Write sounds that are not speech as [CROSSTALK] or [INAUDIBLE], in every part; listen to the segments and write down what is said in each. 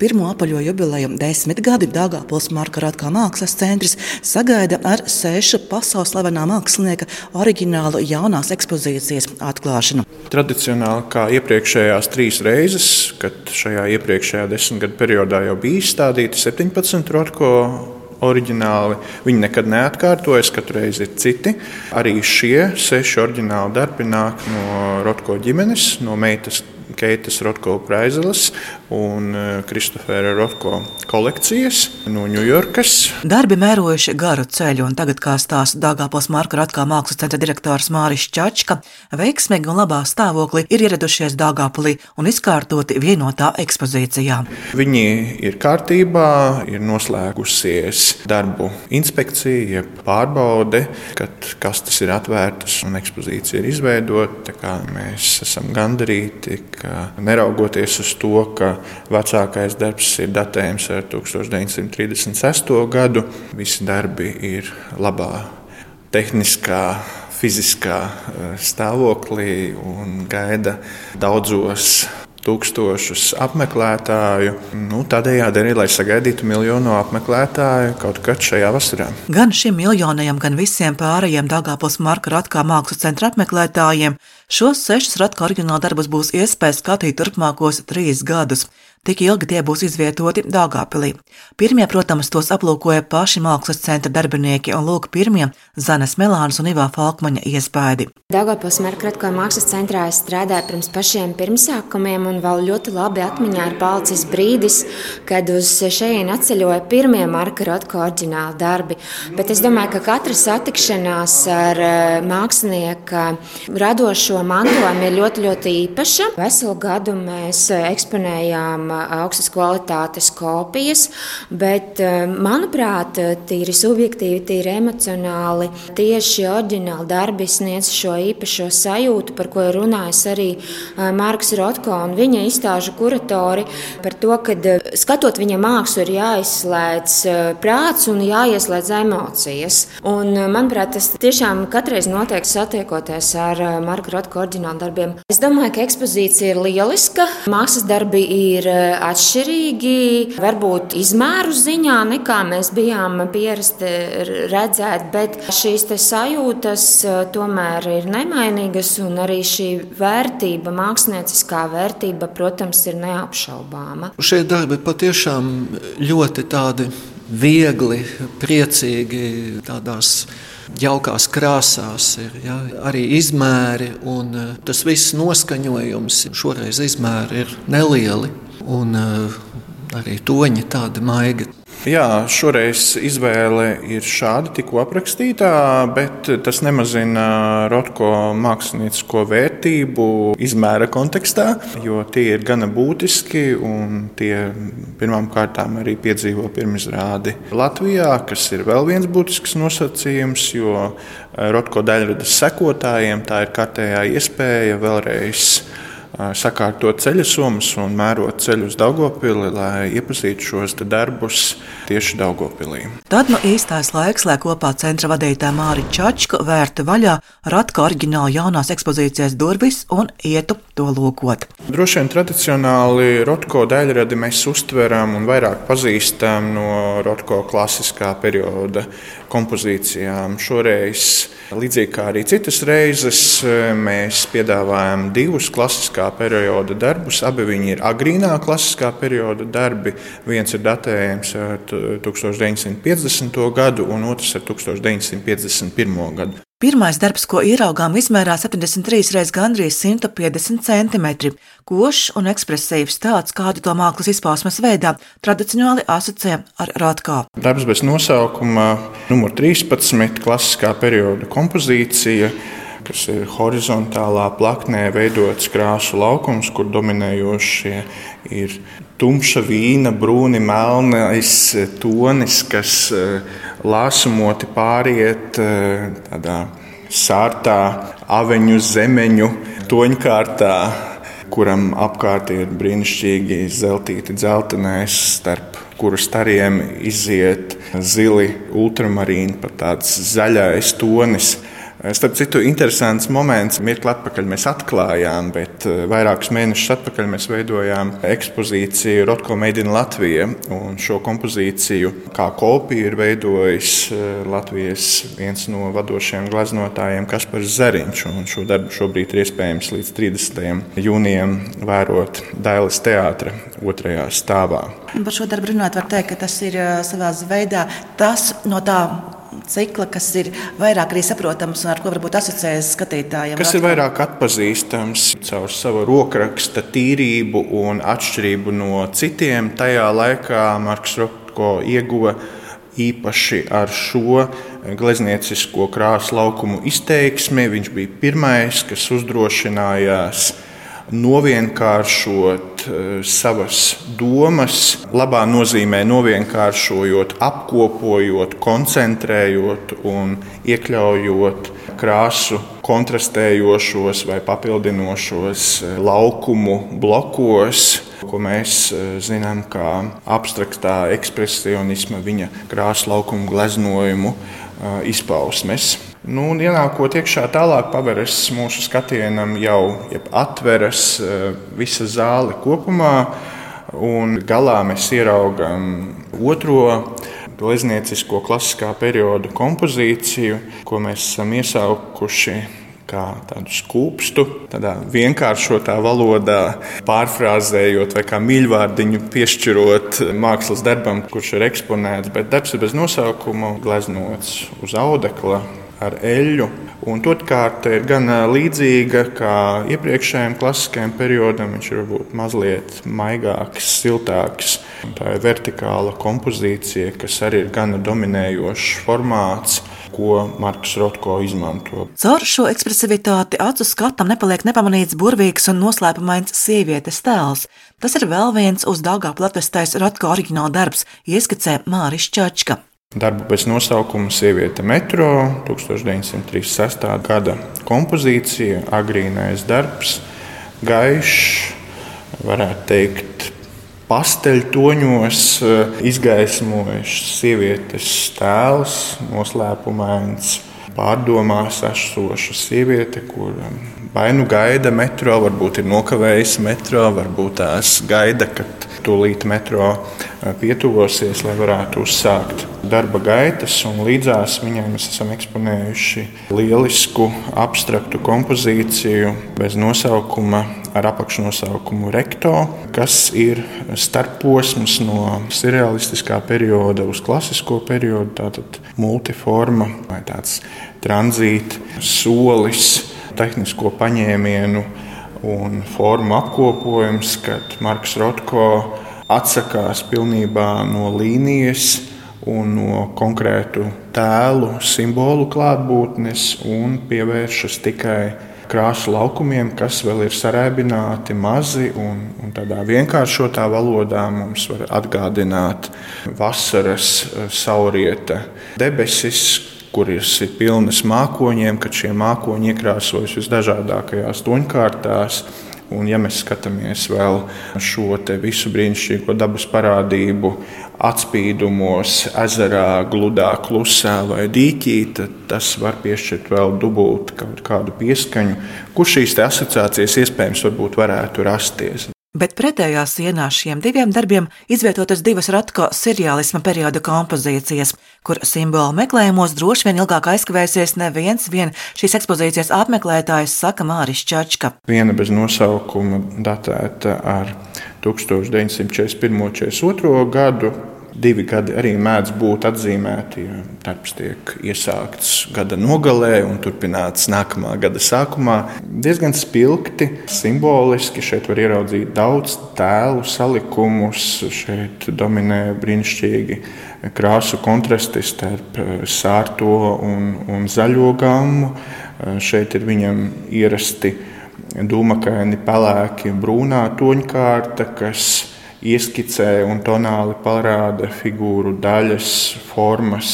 pirmo apaļo jubileju desmit gadi Dāngāpils Marka Ratkā mākslas centrs sagaida ar sešu pasaules slavenā mākslinieka oriģinālu jaunās ekspozīcijas atklāšanu. Tradicionāli kā iepriekšējās trīs reizes, kad šajā iepriekšējā desmitgadu periodā jau bija izstādīti 17 Rotko oriģināli. Viņi nekad neatkārtojas, katru reizi ir citi. Arī šie seši oriģināli darbi nāk no Rotko ģimenes, no meitas Keitas Rotko Praizeles un Kristofera Rotko kolekcijas no Ņujorkas. Darbi mērojuši garu ceļu, un tagad, kā stāsta Dāngāpils Marka Ratkā mākslas centra direktors Māris Čačka, veiksmīgi un labā stāvoklī ir ieradušies Dāngāpilī un izkārtoti vienotā ekspozīcijā. Viņi ir kārtībā, ir noslēgusies darbu inspekcija, pārbaude, kad kastes ir atvērtas un ekspozīcija ir izveidota. Mēs esam gandarīti, ka neraugoties uz to, ka vecākais darbs ir datējams ar 1936. gadu, visi darbi ir labā tehniskā fiziskā stāvoklī un gaida daudzos tūkstošus apmeklētāju. Nu, tādējādi arī, lai sagaidītu miljonu apmeklētāju kaut kad šajā vasarā. Gan šim miljonajam, gan visiem pārējiem Dāngāpils Marka Ratkā mākslas centra apmeklētājiem šos sešus Ratka oriģināla darbus būs iespēja skatīt turpmākos trīs gadus. Tik ilgi tie būs izvietoti Dāngāpilī. Pirmie, protams, tos aplūkoja paši mākslas centra darbinieki, un lūk, pirmie Zanes Melānas un Ivā Falkmaņa iespēdi. Dāngāpils Markratko mākslas centrā es strādāju pirms pašiem pirmsākumiem, un vēl ļoti labi atmiņā ir palicis brīdis, kad uz šejienu atceļoja pirmie Markratko oriģināli darbi. Bet es domāju, ka katra satikšanās ar mākslinieka radošo mantojumu ir ļoti, ļoti īpaša. Veselu gadu mēs eksponējām augstas kvalitātes kopijas, bet, manuprāt, tīri subjektīvi, tīri emocionāli, tieši oriģināli darbi sniedz šo īpašo sajūtu, par ko ir runājis arī Marks Rotko un viņa izstāžu kuratori, par to, ka skatot viņa mākslu ir jāizslēdz prāts un jāieslēdz emocijas. Un, manuprāt, tas tiešām katreiz notiek satiekoties ar Marka Rotko oriģinālu darbiem. Es domāju, ka ekspozīcija ir lieliska, mākslas darbi ir atšķirīgi, varbūt izmēru ziņā, nekā mēs bijām pierasti redzēt, bet šīs sajūtas tomēr ir nemainīgas, un arī šī vērtība, mākslinieckā vērtība, protams, ir neapšaubāma. Šie darbi patiešām ļoti tādi viegli, priecīgi, tādās jaukās krāsās, ir ja, arī izmēri, un tas viss noskaņojums šoreiz izmēri ir nelieli un uh, arī toņi tādi maigi. Jā, šoreiz izvēle ir šāda, tikko aprakstītā, bet tas nemazina Rotko māksliniecisko vērtību izmēra kontekstā, jo tie ir gana būtiski un tie pirmām kārtām arī piedzīvo pirmizrādi Latvijā, kas ir vēl viens būtisks nosacījums, jo Rotko daļradas sekotājiem tā ir kārtējā iespēja vēlreiz sakārtot ceļa somas un mērot ceļu uz Daugopili, lai iepazītu šos darbus tieši Daugopilī. Tad nu īstais laiks, lai kopā centra vadītāja Māri Čačku vērtu vaļā Ratka oriģinālu jaunās ekspozīcijas durvis un ietu to lūkot. Droši vien tradicionāli Rotko daļradi mēs uztveram un vairāk pazīstam no Rotko klasiskā perioda kompozīcijām. Šoreiz, līdzīgi kā arī citas reizes, mēs piedāvājam divus klasiskā perioda darbus. Abi viņi ir agrīnā klasiskā perioda darbi. Viens ir datējams ar 1950. gadu, un otrs ar 1951. gadu. Pirmais darbs, ko ieraugām, izmērā 73 reizes gandrīz 150 cm. Košs un ekspresīvs tāds, kādu to mākslas izpausmes veidā tradicionāli asociē ar Rātkā. Darbs bez nosaukuma, numur 13, klasiskā perioda kompozīcija kas ir horizontālā plaknē veidots krāsu laukums, kur dominējošie ir tumša vīna, brūni, melnais tonis, kas eh, lāsumoti pāriet eh, tādā sārtā, aveņu zemeņu toņkārtā, kuram apkārt ir brīnišķīgi zeltīti dzeltenais, starp kuru stariem iziet zili ultramarīni, pat tāds zaļais tonis Starp citu, interesants moments. Mirkli atpakaļ mēs atklājām, bet eh, vairākus mēnešus atpakaļ mēs veidojām ekspozīciju Rotko in Latvija. Šo kompozīciju kā kopiju ir veidojis eh, Latvijas viens no vadošajiem glaznotājiem Kaspars Zariņš. Šo darbu šobrīd ir iespējams līdz 30. jūnijam vērot Dailas teātra otrajā stāvā. Par šo darbu runājot, var teikt, ka tas ir eh, savā veidā tas no tā cikla, kas ir vairāk arī saprotams un ar ko varbūt asociējas skatītājiem. Kas ir vairāk atpazīstams caur savu rokraksta tīrību un atšķirību no citiem. Tajā laikā Marks Rotko ieguva īpaši ar šo glezniecisko krāsu laukumu izteiksmi. Viņš bija pirmais, kas uzdrošinājās novienkāršot eh, savas domas, labā nozīmē novienkāršojot, apkopojot, koncentrējot un iekļaujot krāsu kontrastējošos vai papildinošos eh, laukumu blokos, ko mēs eh, zinām kā abstraktā ekspresionisma, viņa krāsu laukumu gleznojumu izpausmes. Nu, ienākot iekšā tālāk, paveras mūsu skatienam jau atveras eh, visa zāle kopumā, un galā mēs ieraugām otro glezniecisko klasiskā perioda kompozīciju, ko mēs esam iesaukuši kā tādu skūpstu, tādā vienkāršotā valodā, pārfrāzējot vai kā mīļvārdiņu piešķirot mākslas darbam, kurš ir eksponēts, bet darbs ir bez nosaukuma, gleznots uz audekla ar eļļu. Un otrkārt, ir gan līdzīga kā iepriekšējiem klasiskajiem periodam. Viņš ir varbūt mazliet maigāks, siltāks. Tā ir vertikāla kompozīcija, kas arī ir gana dominējošs formāts ko Marks Rotko izmanto. Caur šo ekspresivitāti acu skatam nepaliek nepamanīts burvīgs un noslēpumains sievietes tēls. Tas ir vēl viens uz Dāngāpā atvestais Rotko oriģināla darbs, ieskicē Māris Čačka. Darbu pēc nosaukuma Sieviete metro 1936. gada kompozīcija, agrīnais darbs, gaišs, varētu teikt, pasteļtoņos eh, izgaismojis sievietes tēls, noslēpumains, pārdomās esoša sieviete, kur vai nu gaida metro, varbūt ir nokavējusi metro, varbūt tās gaida, kad tūlīt metro eh, pietuvosies, lai varētu uzsākt darba gaitas. Līdzās viņai mēs esam eksponējuši lielisku abstraktu kompozīciju bez nosaukuma, ar apakšnosaukumu Rekto, kas ir starposms no surrealistiskā perioda uz klasisko periodu. Tātad multiforma vai tāds tranzīta solis, tehnisko paņēmienu un formu apkopojums, kad Marks Rotko atsakās pilnībā no līnijas un no konkrētu tēlu, simbolu klātbūtnes un pievēršas tikai krāsu laukumiem, kas vēl ir sarēbināti, mazi un, un tādā vienkāršotā valodā mums var atgādināt vasaras eh, saurieta debesis, kuras ir pilnas mākoņiem, kad šie mākoņi iekrāsojas visdažādākajās toņkārtās. Un, ja mēs skatāmies vēl šo visu brīnišķīgo dabas parādību atspīdumos, ezerā, gludā, klusā vai dīķī, tad tas var piešķirt vēl dubult kaut kādu pieskaņu, kur šīs asociācijas iespējams varētu rasties. Bet pretējā sienā šiem diviem darbiem izvietotas divas Ratko seriālisma perioda kompozīcijas, kur simbolu meklējumos droši vien ilgāk aizkavēsies neviens vien šīs ekspozīcijas apmeklētājs, saka Māris Čačka. Viena bez nosaukuma datēta ar 1941. un 1942. gadu Divi gadi arī mēdz būt atzīmēti, ja darbs tiek iesākts gada nogalē un turpināts nākamā gada sākumā. Diezgan spilgti, simboliski šeit var ieraudzīt daudz tēlu salikumus. Šeit dominē brīnišķīgi krāsu kontrasti starp eh, sārto un, un zaļo gamu. Eh, šeit ir viņam ierasti dūmakaini, pelēki, brūnā toņkārta, kas ieskicē un tonāli parāda figūru daļas, formas,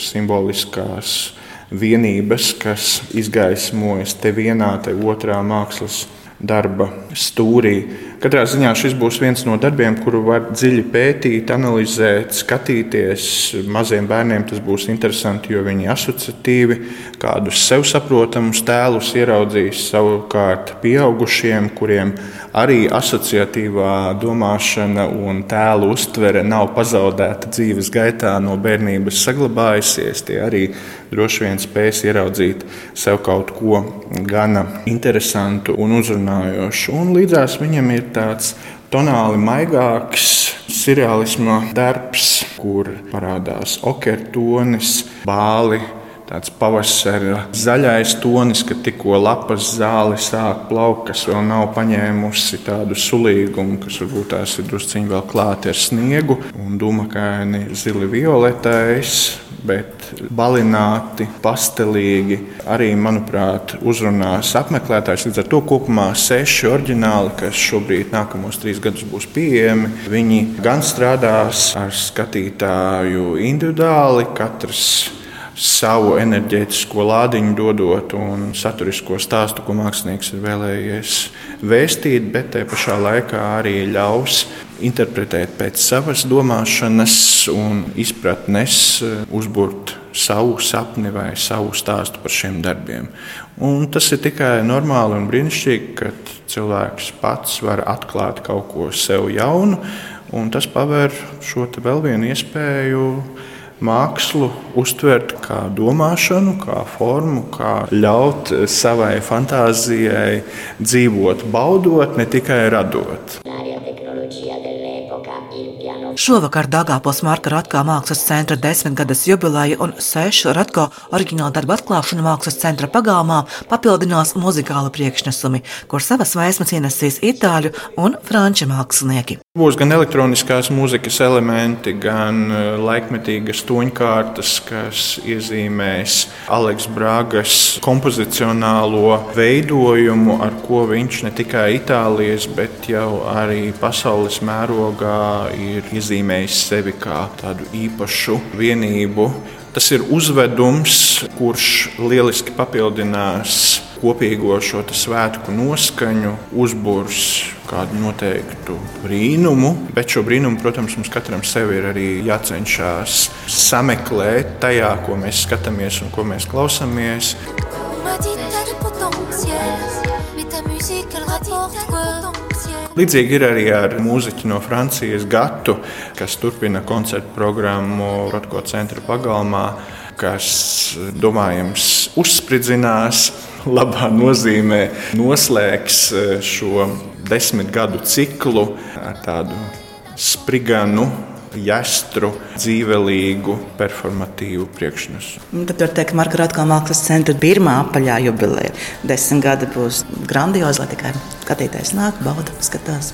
simboliskās vienības, kas izgaismojas te vienā, te otrā mākslas darba stūrī. Katrā ziņā šis būs viens no darbiem, kuru var dziļi pētīt, analizēt, skatīties. Maziem bērniem tas būs interesanti, jo viņi asociatīvi kādus sev saprotamus tēlus ieraudzīs. Savukārt, pieaugušiem, kuriem arī asociatīvā domāšana un tēlu uztvere nav pazaudēta dzīves gaitā, no bērnības saglabājusies, tie arī droši vien spēs ieraudzīt sev kaut ko gana interesantu un uzrunājošu. Un līdzās viņam ir tāds tonāli maigāks surreālisma darbs, kur parādās okertonis, bāli. Tāds pavasara zaļais tonis, kad tikko lapas zāle sāk plaukt, kas vēl nav paņēmusi tādu sulīgumu, kas varbūt tās ir drusciņi vēl klāti ar sniegu, un dūmakaini zili violetais, bet balināti, pastelīgi. Arī, manuprāt, uzrunās apmeklētājs. Līdz ar to kopumā seši oriģināli, kas šobrīd nākamos trīs gadus būs pieejami. Viņi gan strādās ar skatītāju individuāli, katrs savu enerģētisko lādiņu dodot un saturisko stāstu, ko mākslinieks ir vēlējies vēstīt, bet te pašā laikā arī ļaus interpretēt pēc savas domāšanas un izpratnes, uzbūvēt savu sapni vai savu stāstu par šiem darbiem. Un tas ir tikai normāli un brīnišķīgi, ka cilvēks pats var atklāt kaut ko sev jaunu, un tas paver šo vēl vienu iespēju mākslu uztvert kā domāšanu, kā formu, kā ļaut savai fantāzijai dzīvot, baudot, ne tikai radot. Šovakar Dāngāpils Marka Ratko mākslas centra desmitgades jubileja un sešu Ratko oriģināla darba atklāšana mākslas centra pagalmā papildinās muzikāla priekšnesumi, kur savas vēsmas ienesīs itāļu un franču mākslinieki. Būs gan elektroniskās mūzikas elementi, gan e, laikmetīgas toņkārtas, kas iezīmēs Aleks Brāgas kompozicionālo veidojumu, ar ko viņš ne tikai Itālijas, bet jau arī pasaules mērogā ir iezīmējis sevi kā tādu īpašu vienību. Tas ir uzvedums, kurš lieliski papildinās kopīgo šo svētku noskaņu, uzbūrs kādu noteiktu brīnumu, bet šo brīnumu, protams, mums katram sev ir arī jācenšas sameklēt tajā, ko mēs skatāmies un ko mēs klausāmies. Līdzīgi ir arī ar mūziķu no Francijas Gatu, kas turpina koncertu programmu Rotko centra pagalmā, kas, domājams, uzspridzinās [LAUGHS] labā nozīmē noslēgs e, šo desmit gadu ciklu ar tādu spriganu, jāstru, dzīvelīgu, performatīvu priekšnesu. Tad var teikt, ka Marka Rāta mākslas centra pirmā apaļā jubileja. Desmit gadi būs grandiozi, lai tikai skatītājs nāk, bauda, skatās.